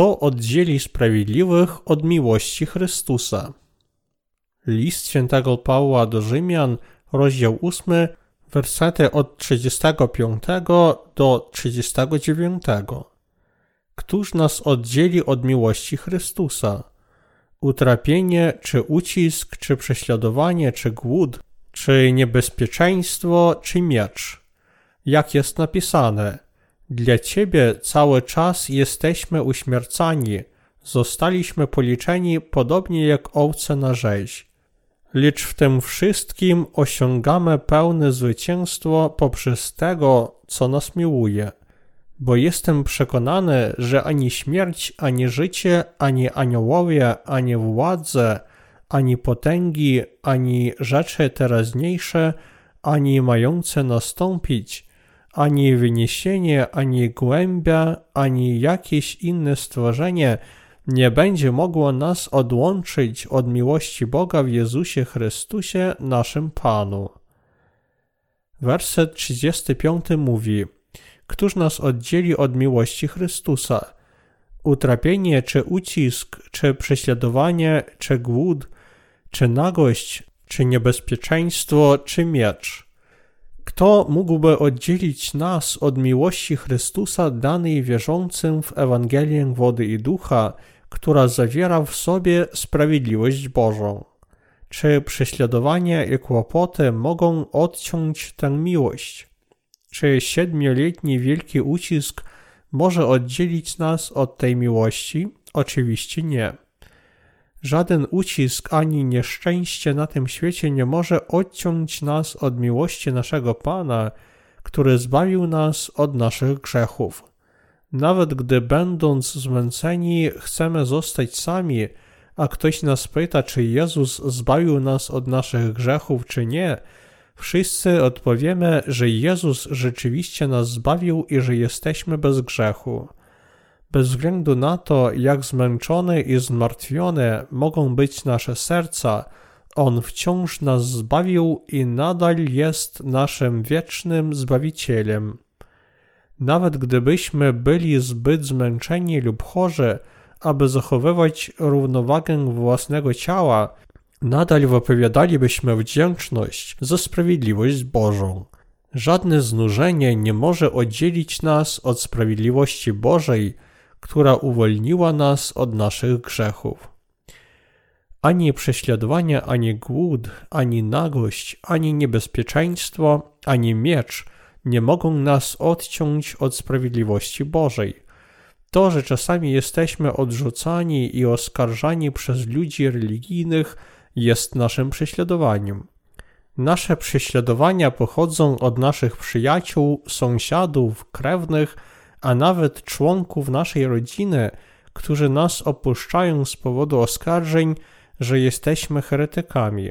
Kto oddzieli sprawiedliwych od miłości Chrystusa? List świętego Pawła do Rzymian, rozdział 8, wersety od 35 do 39. Któż nas oddzieli od miłości Chrystusa? Utrapienie, czy ucisk, czy prześladowanie, czy głód, czy niebezpieczeństwo, czy miecz. Jak jest napisane, dla Ciebie cały czas jesteśmy uśmiercani, zostaliśmy policzeni podobnie jak owce na rzeź lecz w tym wszystkim osiągamy pełne zwycięstwo poprzez tego, co nas miłuje. Bo jestem przekonany, że ani śmierć, ani życie, ani aniołowie, ani władze, ani potęgi, ani rzeczy teraźniejsze, ani mające nastąpić, ani wyniesienie, ani głębia, ani jakieś inne stworzenie – nie będzie mogło nas odłączyć od miłości Boga w Jezusie Chrystusie, naszym Panu. Werset 35 mówi: Któż nas oddzieli od miłości Chrystusa? Utrapienie, czy ucisk, czy prześladowanie, czy głód, czy nagość, czy niebezpieczeństwo, czy miecz. Kto mógłby oddzielić nas od miłości Chrystusa danej wierzącym w Ewangelię wody i ducha, która zawiera w sobie sprawiedliwość Bożą. Czy prześladowanie i kłopoty mogą odciąć tę miłość? Czy siedmioletni wielki ucisk może oddzielić nas od tej miłości? Oczywiście nie. Żaden ucisk ani nieszczęście na tym świecie nie może odciąć nas od miłości naszego Pana, który zbawił nas od naszych grzechów. Nawet gdy będąc zmęceni chcemy zostać sami, a ktoś nas pyta, czy Jezus zbawił nas od naszych grzechów, czy nie, wszyscy odpowiemy, że Jezus rzeczywiście nas zbawił i że jesteśmy bez grzechu. Bez względu na to, jak zmęczone i zmartwione mogą być nasze serca, On wciąż nas zbawił i nadal jest naszym wiecznym Zbawicielem. Nawet gdybyśmy byli zbyt zmęczeni lub chorzy, aby zachowywać równowagę własnego ciała, nadal wypowiadalibyśmy wdzięczność za sprawiedliwość Bożą. Żadne znużenie nie może oddzielić nas od sprawiedliwości Bożej, która uwolniła nas od naszych grzechów. Ani prześladowanie, ani głód, ani nagość, ani niebezpieczeństwo, ani miecz – nie mogą nas odciąć od sprawiedliwości Bożej. To, że czasami jesteśmy odrzucani i oskarżani przez ludzi religijnych, jest naszym prześladowaniem. Nasze prześladowania pochodzą od naszych przyjaciół, sąsiadów, krewnych, a nawet członków naszej rodziny, którzy nas opuszczają z powodu oskarżeń, że jesteśmy heretykami.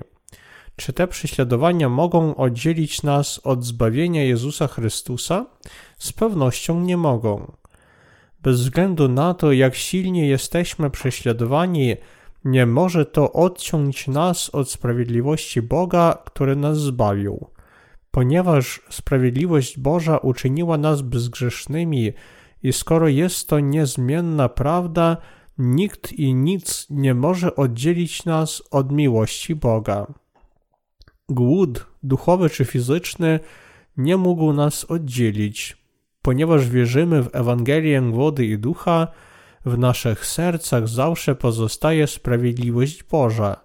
Czy te prześladowania mogą oddzielić nas od zbawienia Jezusa Chrystusa? Z pewnością nie mogą. Bez względu na to, jak silnie jesteśmy prześladowani, nie może to odciąć nas od sprawiedliwości Boga, który nas zbawił. Ponieważ sprawiedliwość Boża uczyniła nas bezgrzesznymi i skoro jest to niezmienna prawda, nikt i nic nie może oddzielić nas od miłości Boga głód, duchowy czy fizyczny, nie mógł nas oddzielić. Ponieważ wierzymy w Ewangelię wody i ducha, w naszych sercach zawsze pozostaje sprawiedliwość Boża.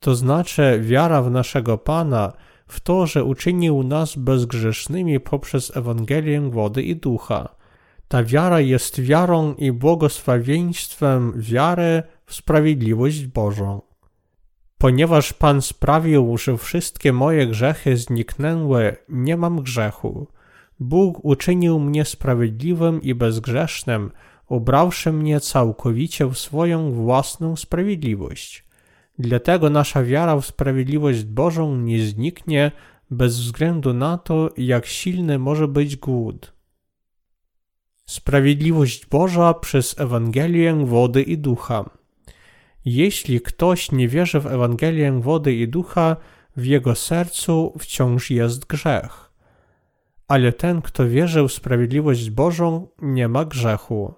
To znaczy wiara w naszego Pana, w to, że uczynił nas bezgrzesznymi poprzez Ewangelię wody i ducha. Ta wiara jest wiarą i błogosławieństwem wiary w sprawiedliwość Bożą. Ponieważ Pan sprawił, że wszystkie moje grzechy zniknęły, nie mam grzechu. Bóg uczynił mnie sprawiedliwym i bezgrzesznym, ubrawszy mnie całkowicie w swoją własną sprawiedliwość. Dlatego nasza wiara w sprawiedliwość Bożą nie zniknie bez względu na to, jak silny może być głód. Sprawiedliwość Boża przez Ewangelię wody i ducha. Jeśli ktoś nie wierzy w Ewangelię wody i ducha, w jego sercu wciąż jest grzech. Ale ten, kto wierzy w sprawiedliwość Bożą, nie ma grzechu.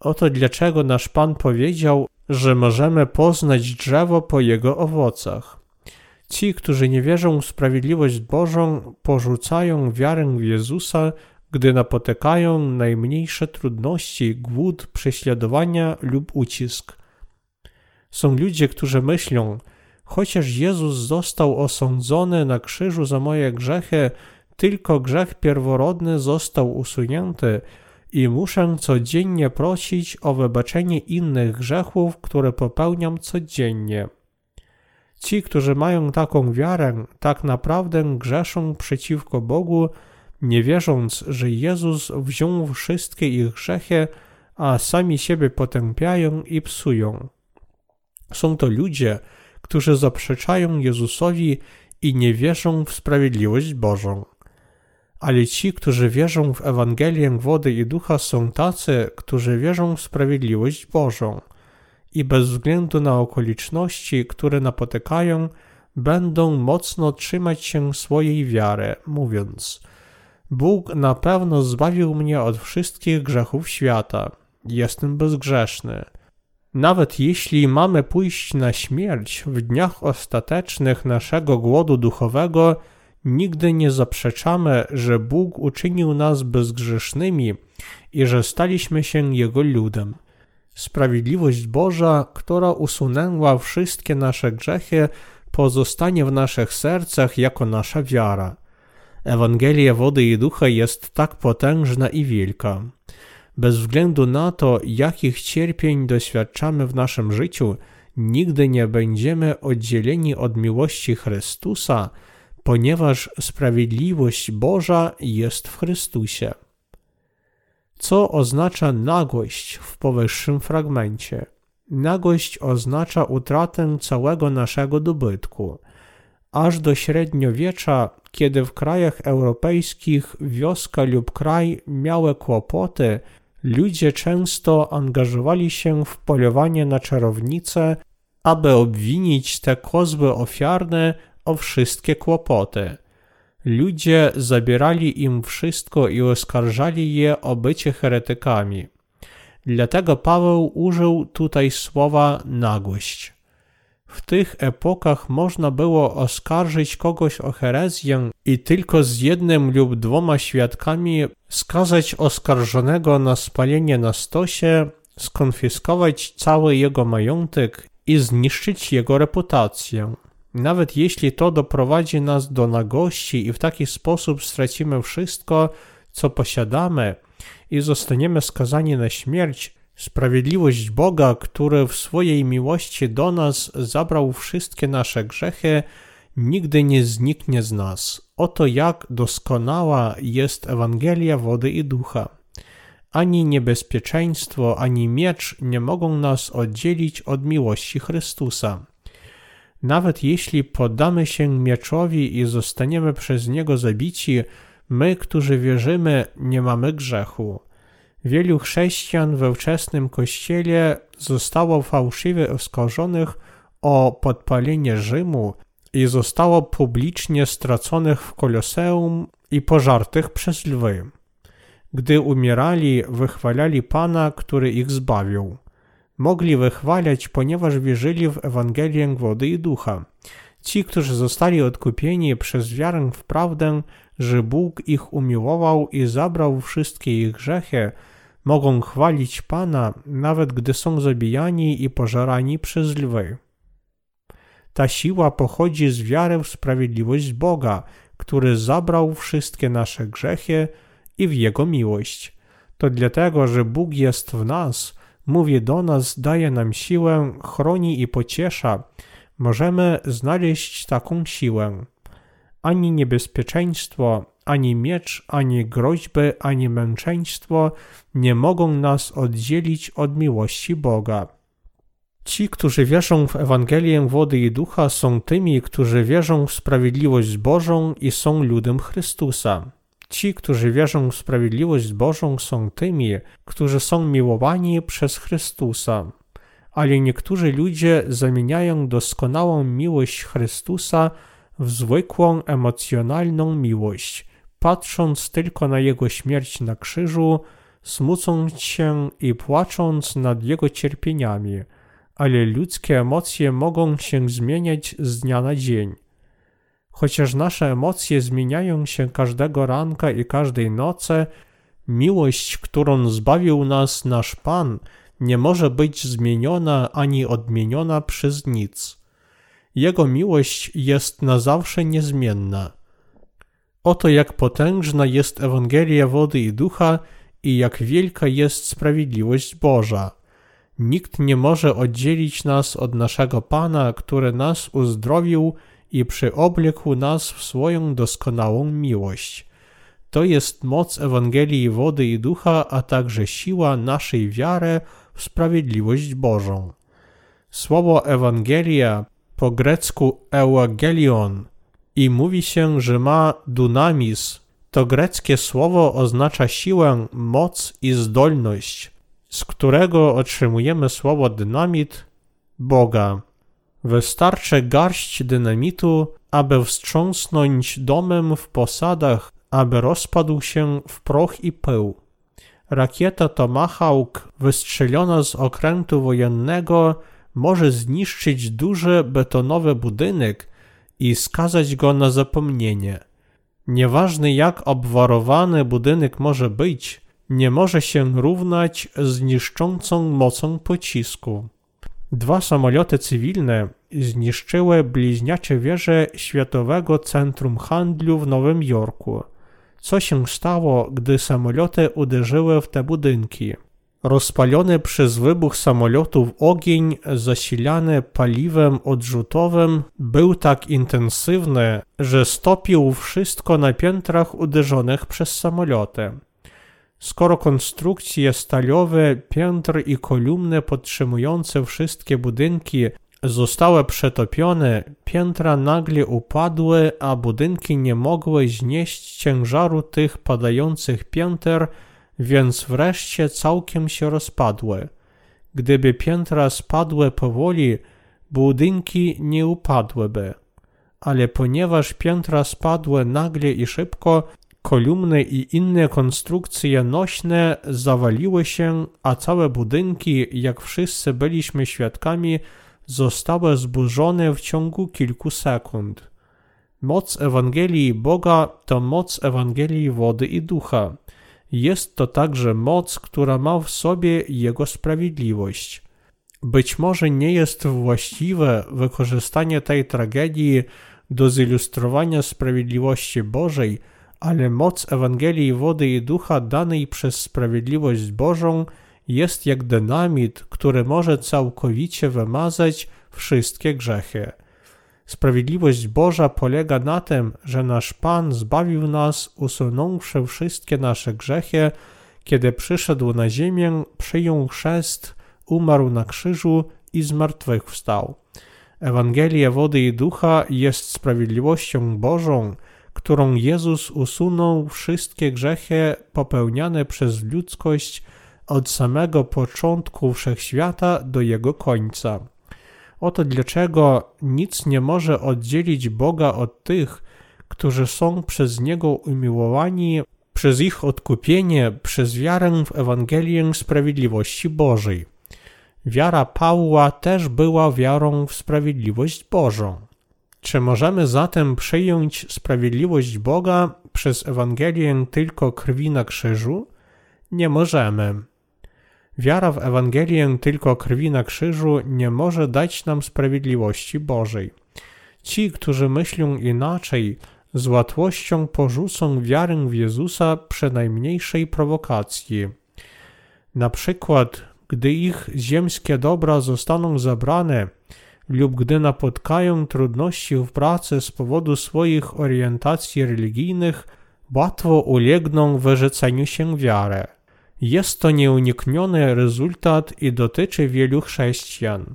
Oto dlaczego nasz Pan powiedział, że możemy poznać drzewo po jego owocach. Ci, którzy nie wierzą w sprawiedliwość Bożą, porzucają wiarę w Jezusa, gdy napotykają najmniejsze trudności, głód, prześladowania lub ucisk. Są ludzie, którzy myślą, chociaż Jezus został osądzony na krzyżu za moje grzechy, tylko grzech pierworodny został usunięty i muszę codziennie prosić o wybaczenie innych grzechów, które popełniam codziennie. Ci, którzy mają taką wiarę, tak naprawdę grzeszą przeciwko Bogu, nie wierząc, że Jezus wziął wszystkie ich grzechy, a sami siebie potępiają i psują. Są to ludzie, którzy zaprzeczają Jezusowi i nie wierzą w sprawiedliwość Bożą. Ale ci, którzy wierzą w Ewangelię wody i ducha, są tacy, którzy wierzą w sprawiedliwość Bożą i bez względu na okoliczności, które napotykają, będą mocno trzymać się swojej wiary, mówiąc: Bóg na pewno zbawił mnie od wszystkich grzechów świata. Jestem bezgrzeszny. Nawet jeśli mamy pójść na śmierć w dniach ostatecznych naszego głodu duchowego, nigdy nie zaprzeczamy, że Bóg uczynił nas bezgrzesznymi i że staliśmy się Jego ludem. Sprawiedliwość Boża, która usunęła wszystkie nasze grzechy, pozostanie w naszych sercach jako nasza wiara. Ewangelia wody i ducha jest tak potężna i wielka. Bez względu na to, jakich cierpień doświadczamy w naszym życiu, nigdy nie będziemy oddzieleni od miłości Chrystusa, ponieważ sprawiedliwość Boża jest w Chrystusie. Co oznacza nagość w powyższym fragmencie? Nagość oznacza utratę całego naszego dobytku. Aż do średniowiecza, kiedy w krajach europejskich wioska lub kraj miały kłopoty, ludzie często angażowali się w polowanie na czarownice, aby obwinić te kozły ofiarne o wszystkie kłopoty. Ludzie zabierali im wszystko i oskarżali je o bycie heretykami. Dlatego Paweł użył tutaj słowa nagość. W tych epokach można było oskarżyć kogoś o herezję i tylko z jednym lub dwoma świadkami skazać oskarżonego na spalenie na stosie, skonfiskować cały jego majątek i zniszczyć jego reputację. Nawet jeśli to doprowadzi nas do nagości i w taki sposób stracimy wszystko, co posiadamy i zostaniemy skazani na śmierć, sprawiedliwość Boga, który w swojej miłości do nas zabrał wszystkie nasze grzechy, nigdy nie zniknie z nas. Oto jak doskonała jest Ewangelia wody i ducha. Ani niebezpieczeństwo, ani miecz nie mogą nas oddzielić od miłości Chrystusa. Nawet jeśli poddamy się mieczowi i zostaniemy przez niego zabici, my, którzy wierzymy, nie mamy grzechu. Wielu chrześcijan we wczesnym kościele zostało fałszywie oskarżonych o podpalenie Rzymu i zostało publicznie straconych w Koloseum i pożartych przez lwy. Gdy umierali, wychwalali Pana, który ich zbawił mogli wychwalać, ponieważ wierzyli w Ewangelię wody i ducha. Ci, którzy zostali odkupieni przez wiarę w prawdę, że Bóg ich umiłował i zabrał wszystkie ich grzechy, mogą chwalić Pana, nawet gdy są zabijani i pożarani przez lwy. Ta siła pochodzi z wiary w sprawiedliwość Boga, który zabrał wszystkie nasze grzechy i w Jego miłość. To dlatego, że Bóg jest w nas, mówi do nas, daje nam siłę, chroni i pociesza, możemy znaleźć taką siłę. Ani niebezpieczeństwo, ani miecz, ani groźby, ani męczeństwo nie mogą nas oddzielić od miłości Boga. Ci, którzy wierzą w Ewangelię wody i ducha, są tymi, którzy wierzą w sprawiedliwość Bożą i są ludem Chrystusa. Ci, którzy wierzą w sprawiedliwość Bożą, są tymi, którzy są miłowani przez Chrystusa. Ale niektórzy ludzie zamieniają doskonałą miłość Chrystusa w zwykłą emocjonalną miłość, patrząc tylko na Jego śmierć na krzyżu, smucąc się i płacząc nad jego cierpieniami, ale ludzkie emocje mogą się zmieniać z dnia na dzień. Chociaż nasze emocje zmieniają się każdego ranka i każdej nocy, miłość, którą zbawił nas nasz Pan, nie może być zmieniona ani odmieniona przez nic. Jego miłość jest na zawsze niezmienna. Oto jak potężna jest Ewangelia wody i ducha i jak wielka jest sprawiedliwość Boża. Nikt nie może oddzielić nas od naszego Pana, który nas uzdrowił i przyoblekł nas w swoją doskonałą miłość. To jest moc Ewangelii wody i ducha, a także siła naszej wiary w sprawiedliwość Bożą. Słowo Ewangelia po grecku euangelion i mówi się, że ma dunamis. To greckie słowo oznacza siłę, moc i zdolność, z którego otrzymujemy słowo dynamit Boga. Wystarczy garść dynamitu, aby wstrząsnąć domem w posadach, aby rozpadł się w proch i pył. Rakieta Tomahawk wystrzelona z okrętu wojennego może zniszczyć duży betonowy budynek i skazać go na zapomnienie. Nieważne jak obwarowany budynek może być, nie może się równać z niszczącą mocą pocisku. Dwa samoloty cywilne zniszczyły bliźniacze wieże Światowego Centrum Handlu w Nowym Jorku. Co się stało, gdy samoloty uderzyły w te budynki? Rozpalony przez wybuch samolotów ogień zasilany paliwem odrzutowym był tak intensywny, że stopił wszystko na piętrach uderzonych przez samoloty. Skoro konstrukcje stalowe, piętr i kolumny podtrzymujące wszystkie budynki zostały przetopione, piętra nagle upadły, a budynki nie mogły znieść ciężaru tych padających pięter, więc wreszcie całkiem się rozpadły. Gdyby piętra spadły powoli, budynki nie upadłyby. Ale ponieważ piętra spadły nagle i szybko, kolumny i inne konstrukcje nośne zawaliły się, a całe budynki, jak wszyscy byliśmy świadkami, zostały zburzone w ciągu kilku sekund. Moc Ewangelii Boga to moc Ewangelii wody i ducha. Jest to także moc, która ma w sobie Jego sprawiedliwość. Być może nie jest właściwe wykorzystanie tej tragedii do zilustrowania sprawiedliwości Bożej, ale moc Ewangelii wody i ducha danej przez sprawiedliwość Bożą jest jak dynamit, który może całkowicie wymazać wszystkie grzechy. Sprawiedliwość Boża polega na tym, że nasz Pan zbawił nas, usunąwszy wszystkie nasze grzechy, kiedy przyszedł na ziemię, przyjął chrzest, umarł na krzyżu i zmartwychwstał. Ewangelia wody i ducha jest sprawiedliwością Bożą, którą Jezus usunął wszystkie grzechy popełniane przez ludzkość od samego początku wszechświata do jego końca. Oto dlaczego nic nie może oddzielić Boga od tych, którzy są przez Niego umiłowani przez ich odkupienie, przez wiarę w Ewangelię Sprawiedliwości Bożej. Wiara Pawła też była wiarą w sprawiedliwość Bożą. Czy możemy zatem przyjąć sprawiedliwość Boga przez Ewangelię tylko krwi na krzyżu? Nie możemy. Wiara w Ewangelię tylko krwi na krzyżu nie może dać nam sprawiedliwości Bożej. Ci, którzy myślą inaczej, z łatwością porzucą wiarę w Jezusa przy najmniejszej prowokacji. Na przykład, gdy ich ziemskie dobra zostaną zabrane, lub gdy napotkają trudności w pracy z powodu swoich orientacji religijnych, łatwo ulegną wyrzeceniu się wiary. Jest to nieunikniony rezultat i dotyczy wielu chrześcijan.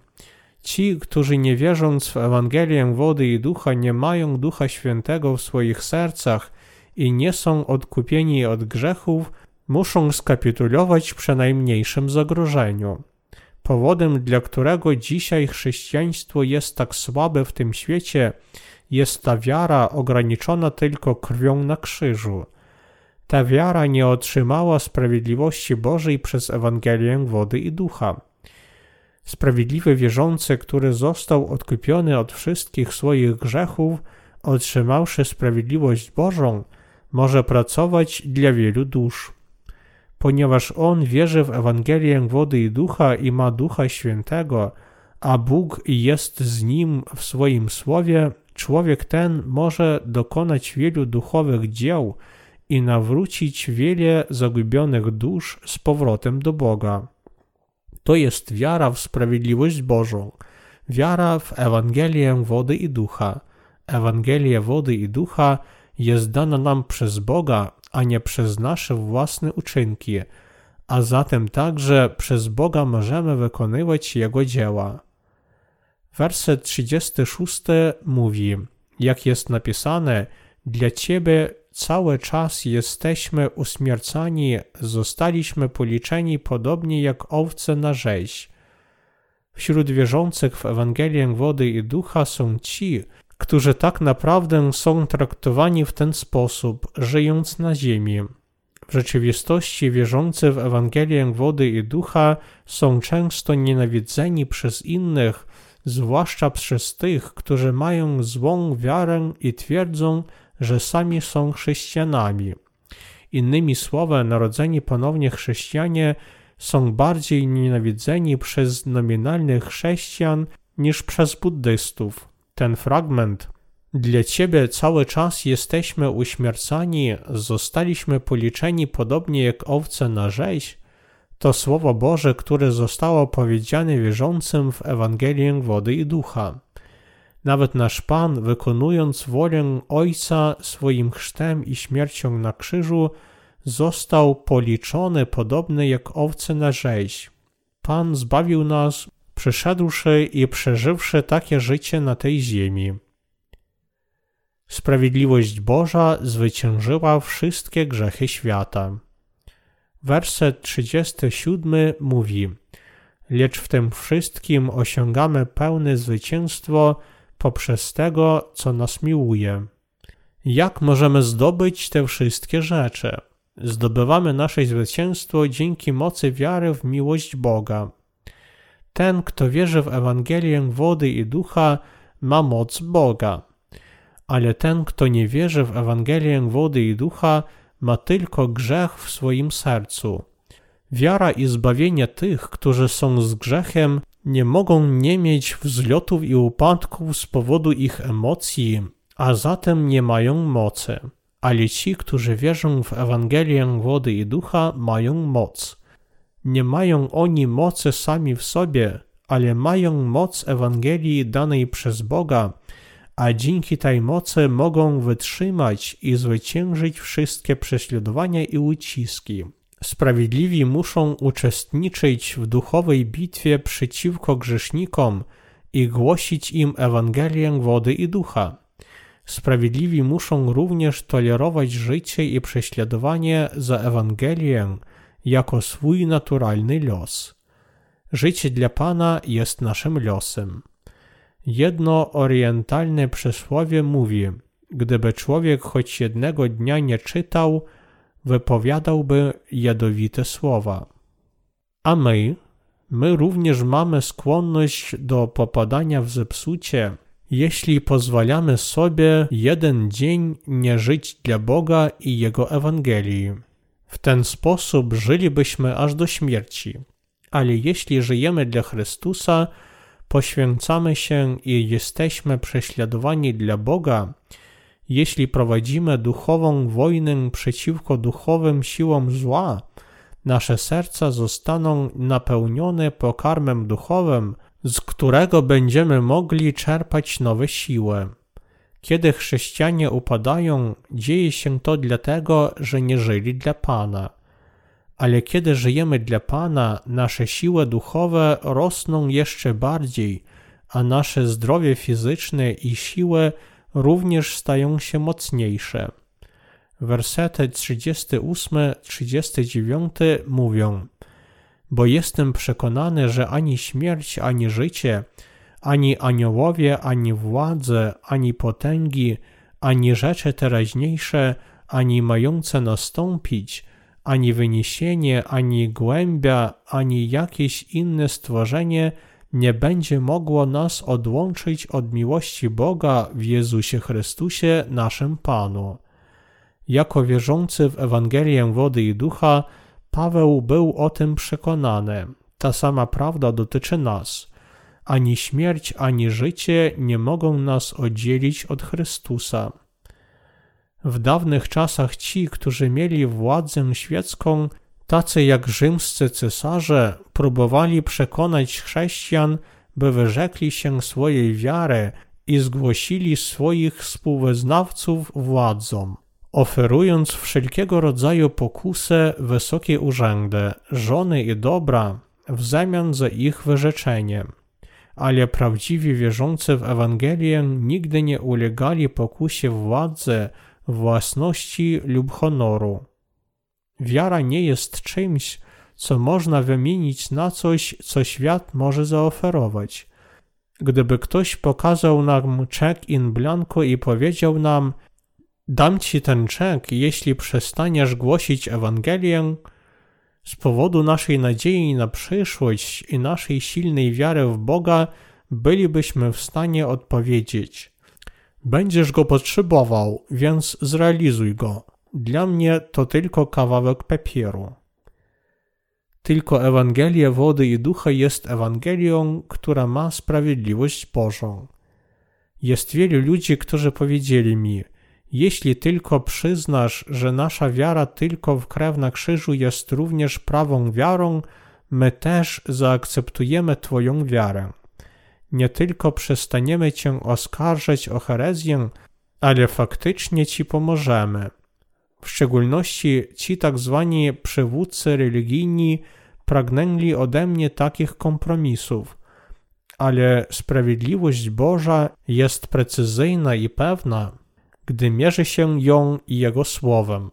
Ci, którzy nie wierząc w Ewangelię wody i ducha, nie mają Ducha Świętego w swoich sercach i nie są odkupieni od grzechów, muszą skapitulować przy najmniejszym zagrożeniu. Powodem, dla którego dzisiaj chrześcijaństwo jest tak słabe w tym świecie, jest ta wiara ograniczona tylko krwią na krzyżu. Ta wiara nie otrzymała sprawiedliwości Bożej przez Ewangelię wody i ducha. Sprawiedliwy wierzący, który został odkupiony od wszystkich swoich grzechów, otrzymawszy sprawiedliwość Bożą, może pracować dla wielu dusz. Ponieważ on wierzy w Ewangelię wody i ducha i ma Ducha Świętego, a Bóg jest z nim w swoim słowie, człowiek ten może dokonać wielu duchowych dzieł i nawrócić wiele zagubionych dusz z powrotem do Boga. To jest wiara w sprawiedliwość Bożą, wiara w Ewangelię wody i ducha. Ewangelia wody i ducha jest dana nam przez Boga, a nie przez nasze własne uczynki, a zatem także przez Boga możemy wykonywać Jego dzieła. Werset 36 mówi, jak jest napisane, dla Ciebie cały czas jesteśmy uśmiercani, zostaliśmy policzeni podobnie jak owce na rzeź. Wśród wierzących w Ewangelię wody i ducha są ci, którzy tak naprawdę są traktowani w ten sposób, żyjąc na ziemi. W rzeczywistości wierzący w Ewangelię wody i ducha są często nienawidzeni przez innych, zwłaszcza przez tych, którzy mają złą wiarę i twierdzą, że sami są chrześcijanami. Innymi słowy, narodzeni ponownie chrześcijanie są bardziej nienawidzeni przez nominalnych chrześcijan niż przez buddystów. Ten fragment dla Ciebie cały czas jesteśmy uśmiercani, zostaliśmy policzeni podobnie jak owce na rzeź, to Słowo Boże, które zostało powiedziane wierzącym w Ewangelię wody i ducha. Nawet nasz Pan, wykonując wolę Ojca swoim chrztem i śmiercią na krzyżu, został policzony podobny jak owce na rzeź. Pan zbawił nas, przyszedłszy i przeżywszy takie życie na tej ziemi. Sprawiedliwość Boża zwyciężyła wszystkie grzechy świata. Werset 37 mówi: Lecz w tym wszystkim osiągamy pełne zwycięstwo poprzez tego, co nas miłuje. Jak możemy zdobyć te wszystkie rzeczy? Zdobywamy nasze zwycięstwo dzięki mocy wiary w miłość Boga. Ten, kto wierzy w Ewangelię wody i ducha, ma moc Boga. Ale ten, kto nie wierzy w Ewangelię wody i ducha, ma tylko grzech w swoim sercu. Wiara i zbawienie tych, którzy są z grzechem, nie mogą nie mieć wzlotów i upadków z powodu ich emocji, a zatem nie mają mocy. Ale ci, którzy wierzą w Ewangelię wody i ducha, mają moc. Nie mają oni mocy sami w sobie, ale mają moc Ewangelii danej przez Boga, a dzięki tej mocy mogą wytrzymać i zwyciężyć wszystkie prześladowania i uciski. Sprawiedliwi muszą uczestniczyć w duchowej bitwie przeciwko grzesznikom i głosić im Ewangelię wody i ducha. Sprawiedliwi muszą również tolerować życie i prześladowanie za Ewangelię jako swój naturalny los. Życie dla Pana jest naszym losem. Jedno orientalne przysłowie mówi: Gdyby człowiek choć jednego dnia nie czytał, wypowiadałby jadowite słowa. A my, my również mamy skłonność do popadania w zepsucie, jeśli pozwalamy sobie jeden dzień nie żyć dla Boga i Jego Ewangelii. W ten sposób żylibyśmy aż do śmierci. Ale jeśli żyjemy dla Chrystusa, poświęcamy się i jesteśmy prześladowani dla Boga, jeśli prowadzimy duchową wojnę przeciwko duchowym siłom zła, nasze serca zostaną napełnione pokarmem duchowym, z którego będziemy mogli czerpać nowe siły. Kiedy chrześcijanie upadają, dzieje się to dlatego, że nie żyli dla Pana. Ale kiedy żyjemy dla Pana, nasze siły duchowe rosną jeszcze bardziej, a nasze zdrowie fizyczne i siły również stają się mocniejsze. Wersety 38-39 mówią: Bo jestem przekonany, że ani śmierć, ani życie, ani aniołowie, ani władze, ani potęgi, ani rzeczy teraźniejsze, ani mające nastąpić, ani wyniesienie, ani głębia, ani jakieś inne stworzenie nie będzie mogło nas odłączyć od miłości Boga w Jezusie Chrystusie, naszym Panu. Jako wierzący w Ewangelię wody i ducha, Paweł był o tym przekonany. Ta sama prawda dotyczy nas. Ani śmierć, ani życie nie mogą nas oddzielić od Chrystusa. W dawnych czasach ci, którzy mieli władzę świecką, tacy jak rzymscy cesarze, próbowali przekonać chrześcijan, by wyrzekli się swojej wiary i zgłosili swoich współwyznawców władzom, oferując wszelkiego rodzaju pokusę, wysokie urzędy, żony i dobra w zamian za ich wyrzeczenie. Ale prawdziwi wierzący w Ewangelię nigdy nie ulegali pokusie władzy, własności lub honoru. Wiara nie jest czymś, co można wymienić na coś, co świat może zaoferować. Gdyby ktoś pokazał nam czek in blanco i powiedział nam: Dam ci ten czek, jeśli przestaniesz głosić Ewangelię, z powodu naszej nadziei na przyszłość i naszej silnej wiary w Boga, bylibyśmy w stanie odpowiedzieć: Będziesz go potrzebował, więc zrealizuj go. Dla mnie to tylko kawałek papieru. Tylko Ewangelia wody i ducha jest Ewangelią, która ma sprawiedliwość Bożą. Jest wielu ludzi, którzy powiedzieli mi, jeśli tylko przyznasz, że nasza wiara tylko w krew na krzyżu jest również prawą wiarą, my też zaakceptujemy Twoją wiarę nie tylko przestaniemy Cię oskarżać o herezję, ale faktycznie Ci pomożemy. W szczególności ci tak zwani przywódcy religijni pragnęli ode mnie takich kompromisów. Ale sprawiedliwość Boża jest precyzyjna i pewna, gdy mierzy się ją i Jego słowem.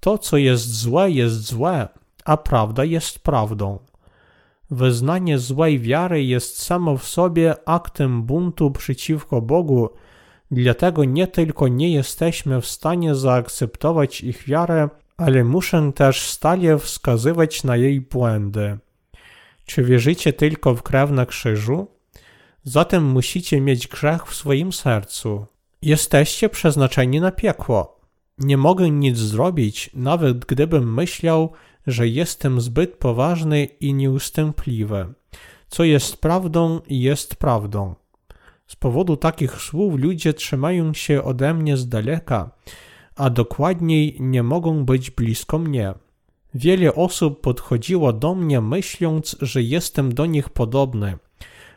To, co jest złe, jest złe, a prawda jest prawdą. Wyznanie złej wiary jest samo w sobie aktem buntu przeciwko Bogu, dlatego nie tylko nie jesteśmy w stanie zaakceptować ich wiarę, ale muszę też stale wskazywać na jej błędy. Czy wierzycie tylko w krew na krzyżu? Zatem musicie mieć grzech w swoim sercu. Jesteście przeznaczeni na piekło. Nie mogę nic zrobić, nawet gdybym myślał, że jestem zbyt poważny i nieustępliwy. Co jest prawdą, jest prawdą. Z powodu takich słów ludzie trzymają się ode mnie z daleka, a dokładniej nie mogą być blisko mnie. Wiele osób podchodziło do mnie myśląc, że jestem do nich podobny,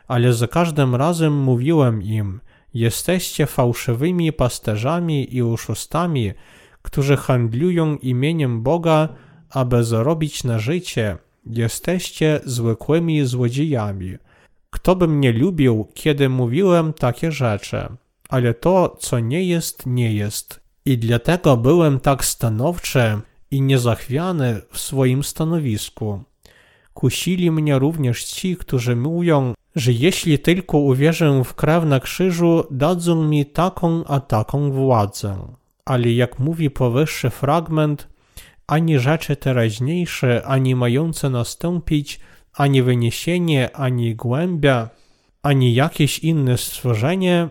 ale za każdym razem mówiłem im: Jesteście fałszywymi pasterzami i uszustami, którzy handlują imieniem Boga aby zarobić na życie, jesteście zwykłymi złodziejami. Kto by mnie lubił, kiedy mówiłem takie rzeczy? Ale to, co nie jest, nie jest. I dlatego byłem tak stanowczy i niezachwiany w swoim stanowisku. Kusili mnie również ci, którzy mówią, że jeśli tylko uwierzę w krew na krzyżu, dadzą mi taką a taką władzę. Ale jak mówi powyższy fragment, ani rzeczy teraźniejsze, ani mające nastąpić, ani wyniesienie, ani głębia, ani jakieś inne stworzenie,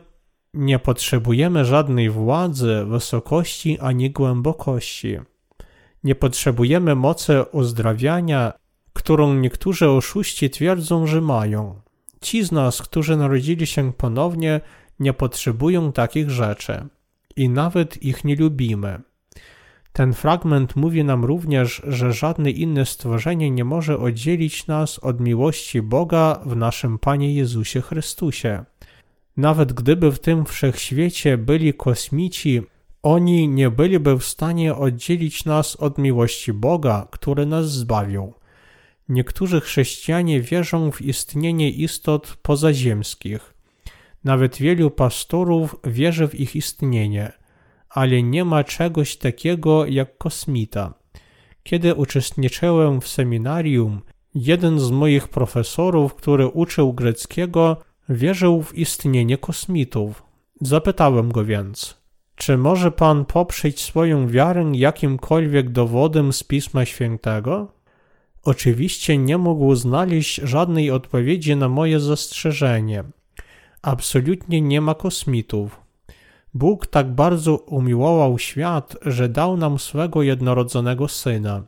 nie potrzebujemy żadnej władzy, wysokości ani głębokości. Nie potrzebujemy mocy uzdrawiania, którą niektórzy oszuści twierdzą, że mają. Ci z nas, którzy narodzili się ponownie, nie potrzebują takich rzeczy i nawet ich nie lubimy. Ten fragment mówi nam również, że żadne inne stworzenie nie może oddzielić nas od miłości Boga w naszym Panie Jezusie Chrystusie. Nawet gdyby w tym wszechświecie byli kosmici, oni nie byliby w stanie oddzielić nas od miłości Boga, który nas zbawił. Niektórzy chrześcijanie wierzą w istnienie istot pozaziemskich. Nawet wielu pastorów wierzy w ich istnienie – ale nie ma czegoś takiego jak kosmita. Kiedy uczestniczyłem w seminarium, jeden z moich profesorów, który uczył greckiego, wierzył w istnienie kosmitów. Zapytałem go więc, Czy może Pan poprzeć swoją wiarę jakimkolwiek dowodem z Pisma Świętego? Oczywiście nie mógł znaleźć żadnej odpowiedzi na moje zastrzeżenie. Absolutnie nie ma kosmitów. Bóg tak bardzo umiłował świat, że dał nam swego jednorodzonego syna.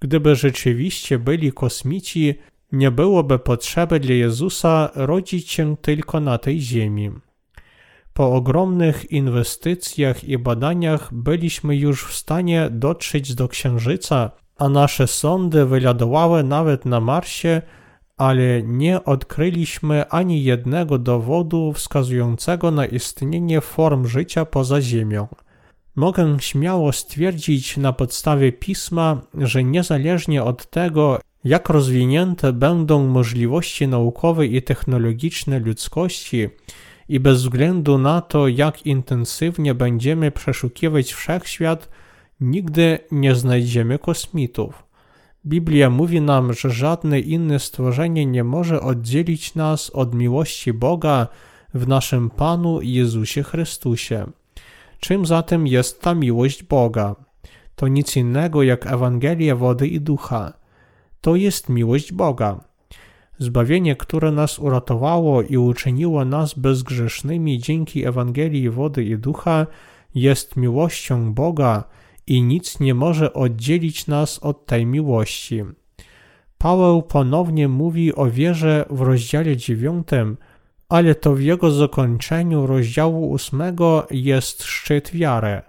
Gdyby rzeczywiście byli kosmici, nie byłoby potrzeby dla Jezusa rodzić się tylko na tej ziemi. Po ogromnych inwestycjach i badaniach byliśmy już w stanie dotrzeć do Księżyca, a nasze sondy wylądowały nawet na Marsie, ale nie odkryliśmy ani jednego dowodu wskazującego na istnienie form życia poza Ziemią. Mogę śmiało stwierdzić na podstawie pisma, że niezależnie od tego, jak rozwinięte będą możliwości naukowe i technologiczne ludzkości, i bez względu na to, jak intensywnie będziemy przeszukiwać wszechświat, nigdy nie znajdziemy kosmitów. Biblia mówi nam, że żadne inne stworzenie nie może oddzielić nas od miłości Boga w naszym Panu Jezusie Chrystusie. Czym zatem jest ta miłość Boga? To nic innego jak Ewangelia wody i ducha. To jest miłość Boga. Zbawienie, które nas uratowało i uczyniło nas bezgrzesznymi dzięki Ewangelii wody i ducha, jest miłością Boga i nic nie może oddzielić nas od tej miłości. Paweł ponownie mówi o wierze w rozdziale 9, ale to w jego zakończeniu rozdziału 8 jest szczyt wiary.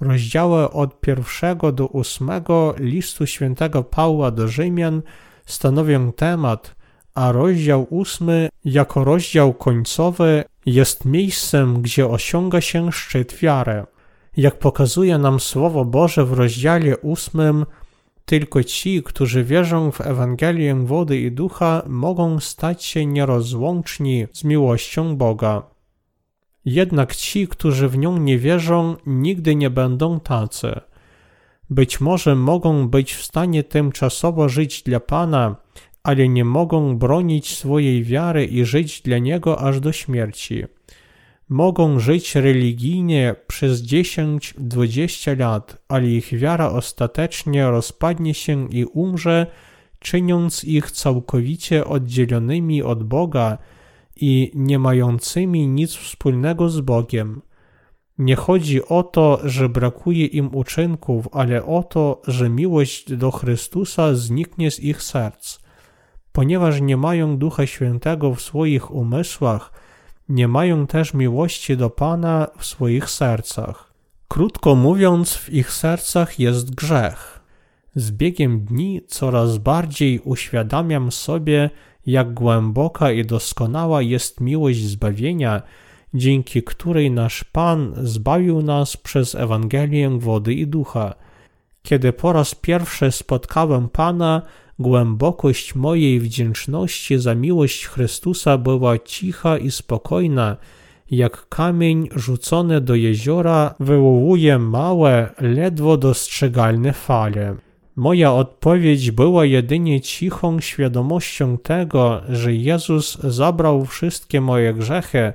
Rozdziały od pierwszego do ósmego listu świętego Pawła do Rzymian stanowią temat, a rozdział ósmy jako rozdział końcowy jest miejscem, gdzie osiąga się szczyt wiary. Jak pokazuje nam Słowo Boże w rozdziale ósmym, tylko ci, którzy wierzą w Ewangelię wody i ducha, mogą stać się nierozłączni z miłością Boga. Jednak ci, którzy w nią nie wierzą, nigdy nie będą tacy. Być może mogą być w stanie tymczasowo żyć dla Pana, ale nie mogą bronić swojej wiary i żyć dla Niego aż do śmierci. Mogą żyć religijnie przez 10-20 lat, ale ich wiara ostatecznie rozpadnie się i umrze, czyniąc ich całkowicie oddzielonymi od Boga i nie mającymi nic wspólnego z Bogiem. Nie chodzi o to, że brakuje im uczynków, ale o to, że miłość do Chrystusa zniknie z ich serc. Ponieważ nie mają Ducha Świętego w swoich umysłach, nie mają też miłości do Pana w swoich sercach. Krótko mówiąc, w ich sercach jest grzech. Z biegiem dni coraz bardziej uświadamiam sobie, jak głęboka i doskonała jest miłość zbawienia, dzięki której nasz Pan zbawił nas przez Ewangelię wody i ducha. Kiedy po raz pierwszy spotkałem Pana, głębokość mojej wdzięczności za miłość Chrystusa była cicha i spokojna, jak kamień rzucony do jeziora wywołuje małe, ledwo dostrzegalne fale. Moja odpowiedź była jedynie cichą świadomością tego, że Jezus zabrał wszystkie moje grzechy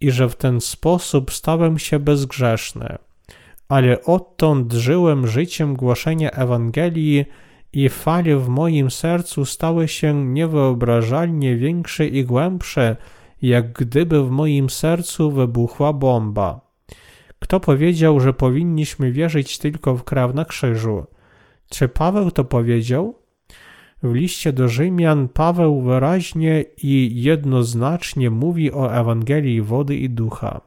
i że w ten sposób stałem się bezgrzeszny. Ale odtąd żyłem życiem głoszenia Ewangelii i fale w moim sercu stały się niewyobrażalnie większe i głębsze, jak gdyby w moim sercu wybuchła bomba. Kto powiedział, że powinniśmy wierzyć tylko w krew na krzyżu? Czy Paweł to powiedział? W liście do Rzymian Paweł wyraźnie i jednoznacznie mówi o Ewangelii wody i ducha.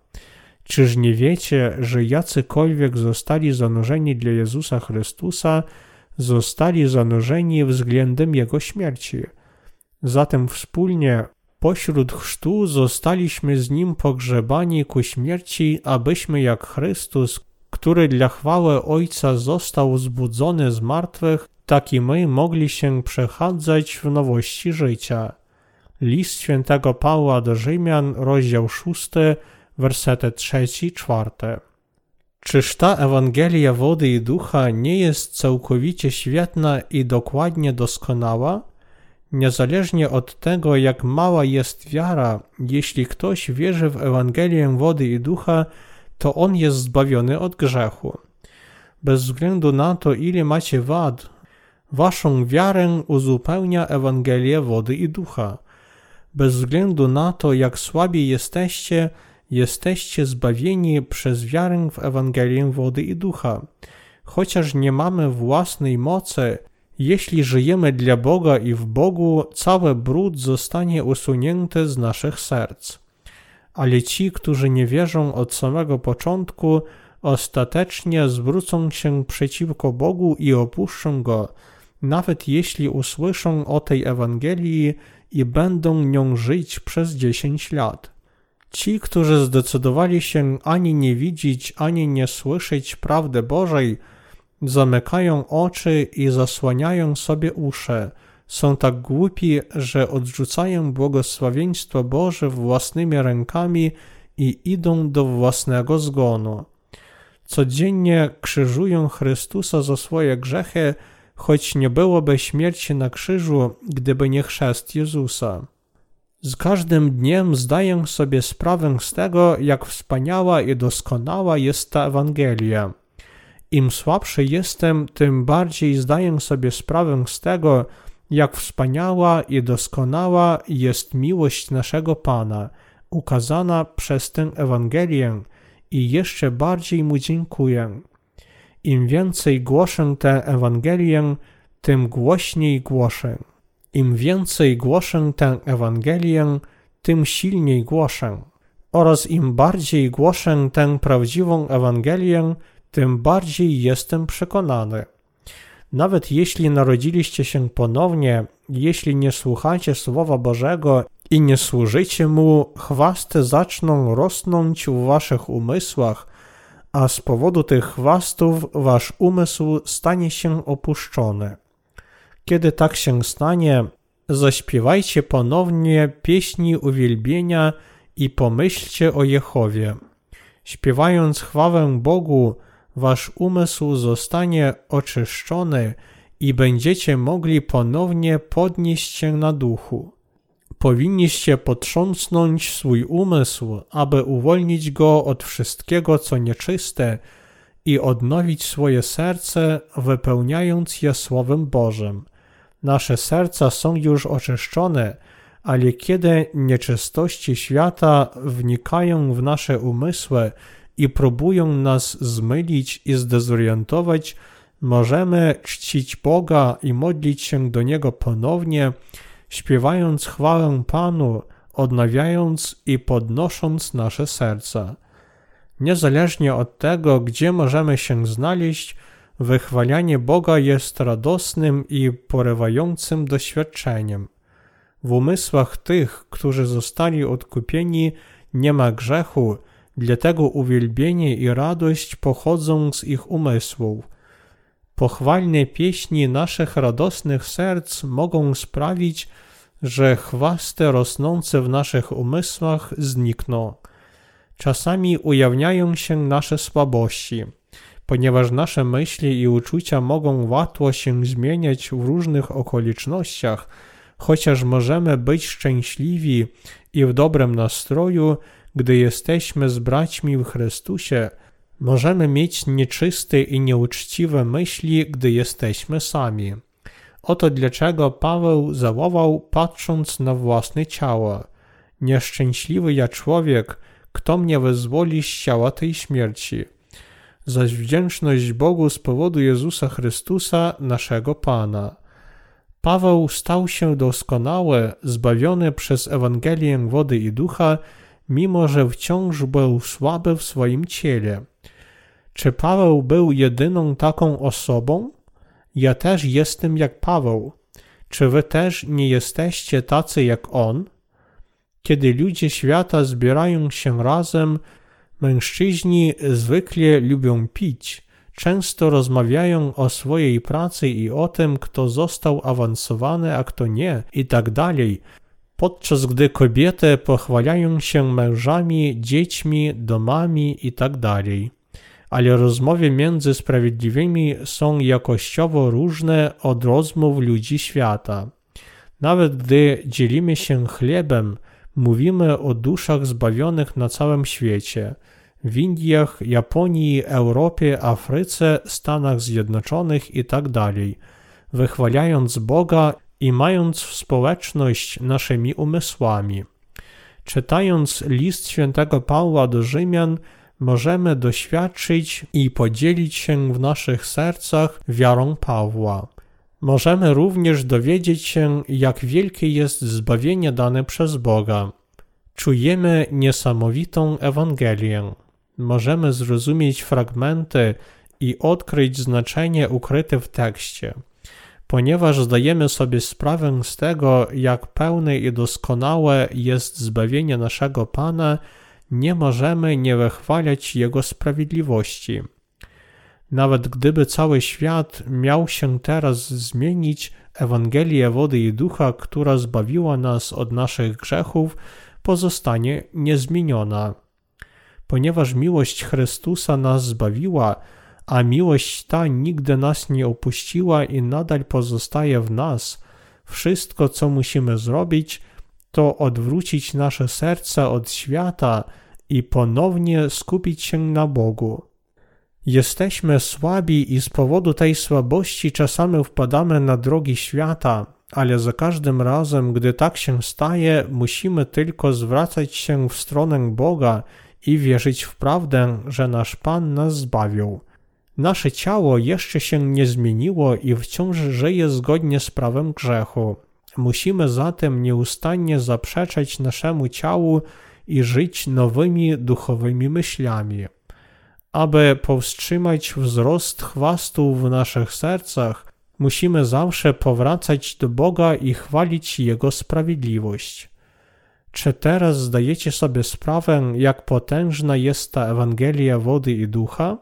Czyż nie wiecie, że jacykolwiek zostali zanurzeni dla Jezusa Chrystusa, zostali zanurzeni względem Jego śmierci? Zatem wspólnie pośród chrztu zostaliśmy z Nim pogrzebani ku śmierci, abyśmy jak Chrystus, który dla chwały Ojca został zbudzony z martwych, tak i my mogli się przechadzać w nowości życia. List świętego Pawła do Rzymian, rozdział 6, wersety 3-4. Czyż ta Ewangelia wody i ducha nie jest całkowicie świetna i dokładnie doskonała? Niezależnie od tego, jak mała jest wiara, jeśli ktoś wierzy w Ewangelię wody i ducha, to on jest zbawiony od grzechu. Bez względu na to, ile macie wad, waszą wiarę uzupełnia Ewangelia wody i ducha. Bez względu na to, jak słabi jesteście, jesteście zbawieni przez wiarę w Ewangelię wody i ducha. Chociaż nie mamy własnej mocy, jeśli żyjemy dla Boga i w Bogu, cały brud zostanie usunięty z naszych serc. Ale ci, którzy nie wierzą od samego początku, ostatecznie zwrócą się przeciwko Bogu i opuszczą Go, nawet jeśli usłyszą o tej Ewangelii i będą nią żyć przez dziesięć lat. Ci, którzy zdecydowali się ani nie widzieć, ani nie słyszeć prawdy Bożej, zamykają oczy i zasłaniają sobie uszy. Są tak głupi, że odrzucają błogosławieństwo Boże własnymi rękami i idą do własnego zgonu. Codziennie krzyżują Chrystusa za swoje grzechy, choć nie byłoby śmierci na krzyżu, gdyby nie chrzest Jezusa. Z każdym dniem zdaję sobie sprawę z tego, jak wspaniała i doskonała jest ta Ewangelia. Im słabszy jestem, tym bardziej zdaję sobie sprawę z tego, jak wspaniała i doskonała jest miłość naszego Pana, ukazana przez tę Ewangelię i jeszcze bardziej Mu dziękuję. Im więcej głoszę tę Ewangelię, tym głośniej głoszę. Im więcej głoszę tę Ewangelię, tym silniej głoszę. Oraz im bardziej głoszę tę prawdziwą Ewangelię, tym bardziej jestem przekonany. Nawet jeśli narodziliście się ponownie, jeśli nie słuchacie Słowa Bożego i nie służycie Mu, chwasty zaczną rosnąć w waszych umysłach, a z powodu tych chwastów wasz umysł stanie się opuszczony. Kiedy tak się stanie, zaśpiewajcie ponownie pieśni uwielbienia i pomyślcie o Jehowie. Śpiewając chwałę Bogu, wasz umysł zostanie oczyszczony i będziecie mogli ponownie podnieść się na duchu. Powinniście potrząsnąć swój umysł, aby uwolnić go od wszystkiego, co nieczyste i odnowić swoje serce, wypełniając je Słowem Bożym. Nasze serca są już oczyszczone, ale kiedy nieczystości świata wnikają w nasze umysły i próbują nas zmylić i zdezorientować, możemy czcić Boga i modlić się do Niego ponownie, śpiewając chwałę Panu, odnawiając i podnosząc nasze serca. Niezależnie od tego, gdzie możemy się znaleźć, wychwalanie Boga jest radosnym i porywającym doświadczeniem. W umysłach tych, którzy zostali odkupieni, nie ma grzechu, dlatego uwielbienie i radość pochodzą z ich umysłów. Pochwalne pieśni naszych radosnych serc mogą sprawić, że chwasty rosnące w naszych umysłach znikną. Czasami ujawniają się nasze słabości, ponieważ nasze myśli i uczucia mogą łatwo się zmieniać w różnych okolicznościach, chociaż możemy być szczęśliwi i w dobrym nastroju, gdy jesteśmy z braćmi w Chrystusie, możemy mieć nieczyste i nieuczciwe myśli, gdy jesteśmy sami. Oto dlaczego Paweł zawołał, patrząc na własne ciało. Nieszczęśliwy ja człowiek, kto mnie wyzwoli z ciała tej śmierci. Zaś wdzięczność Bogu z powodu Jezusa Chrystusa, naszego Pana. Paweł stał się doskonały, zbawiony przez Ewangelię wody i ducha, mimo że wciąż był słaby w swoim ciele. Czy Paweł był jedyną taką osobą? Ja też jestem jak Paweł. Czy wy też nie jesteście tacy jak on? Kiedy ludzie świata zbierają się razem, mężczyźni zwykle lubią pić, często rozmawiają o swojej pracy i o tym, kto został awansowany, a kto nie, i tak podczas gdy kobiety pochwalają się mężami, dziećmi, domami i tak ale rozmowy między sprawiedliwymi są jakościowo różne od rozmów ludzi świata. Nawet gdy dzielimy się chlebem, mówimy o duszach zbawionych na całym świecie. w Indiach, Japonii, Europie, Afryce, Stanach Zjednoczonych itd., tak wychwalając Boga i mając społeczność naszymi umysłami. Czytając list świętego Pawła do Rzymian, możemy doświadczyć i podzielić się w naszych sercach wiarą Pawła. Możemy również dowiedzieć się, jak wielkie jest zbawienie dane przez Boga. Czujemy niesamowitą Ewangelię. Możemy zrozumieć fragmenty i odkryć znaczenie ukryte w tekście. Ponieważ zdajemy sobie sprawę z tego, jak pełne i doskonałe jest zbawienie naszego Pana, nie możemy nie wychwalać Jego sprawiedliwości. Nawet gdyby cały świat miał się teraz zmienić, Ewangelia wody i ducha, która zbawiła nas od naszych grzechów, pozostanie niezmieniona. Ponieważ miłość Chrystusa nas zbawiła, a miłość ta nigdy nas nie opuściła i nadal pozostaje w nas, wszystko, co musimy zrobić, to odwrócić nasze serce od świata i ponownie skupić się na Bogu. Jesteśmy słabi i z powodu tej słabości czasami wpadamy na drogi świata, ale za każdym razem, gdy tak się staje, musimy tylko zwracać się w stronę Boga i wierzyć w prawdę, że nasz Pan nas zbawił. Nasze ciało jeszcze się nie zmieniło i wciąż żyje zgodnie z prawem grzechu. Musimy zatem nieustannie zaprzeczać naszemu ciału i żyć nowymi duchowymi myślami. Aby powstrzymać wzrost chwastu w naszych sercach, musimy zawsze powracać do Boga i chwalić Jego sprawiedliwość. Czy teraz zdajecie sobie sprawę, jak potężna jest ta Ewangelia wody i ducha?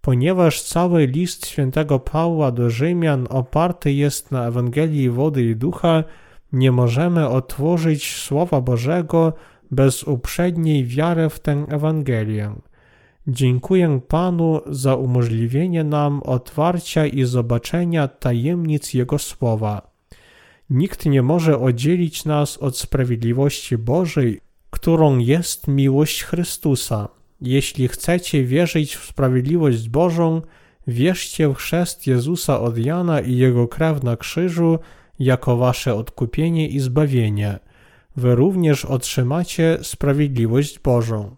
Ponieważ cały list świętego Pawła do Rzymian oparty jest na Ewangelii wody i ducha, nie możemy otworzyć Słowa Bożego bez uprzedniej wiary w tę Ewangelię. Dziękuję Panu za umożliwienie nam otwarcia i zobaczenia tajemnic Jego Słowa. Nikt nie może oddzielić nas od sprawiedliwości Bożej, którą jest miłość Chrystusa. Jeśli chcecie wierzyć w sprawiedliwość Bożą, wierzcie w chrzest Jezusa od Jana i Jego krew na krzyżu jako wasze odkupienie i zbawienie. Wy również otrzymacie sprawiedliwość Bożą.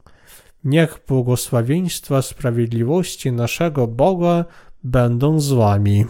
Niech błogosławieństwa sprawiedliwości naszego Boga będą z wami.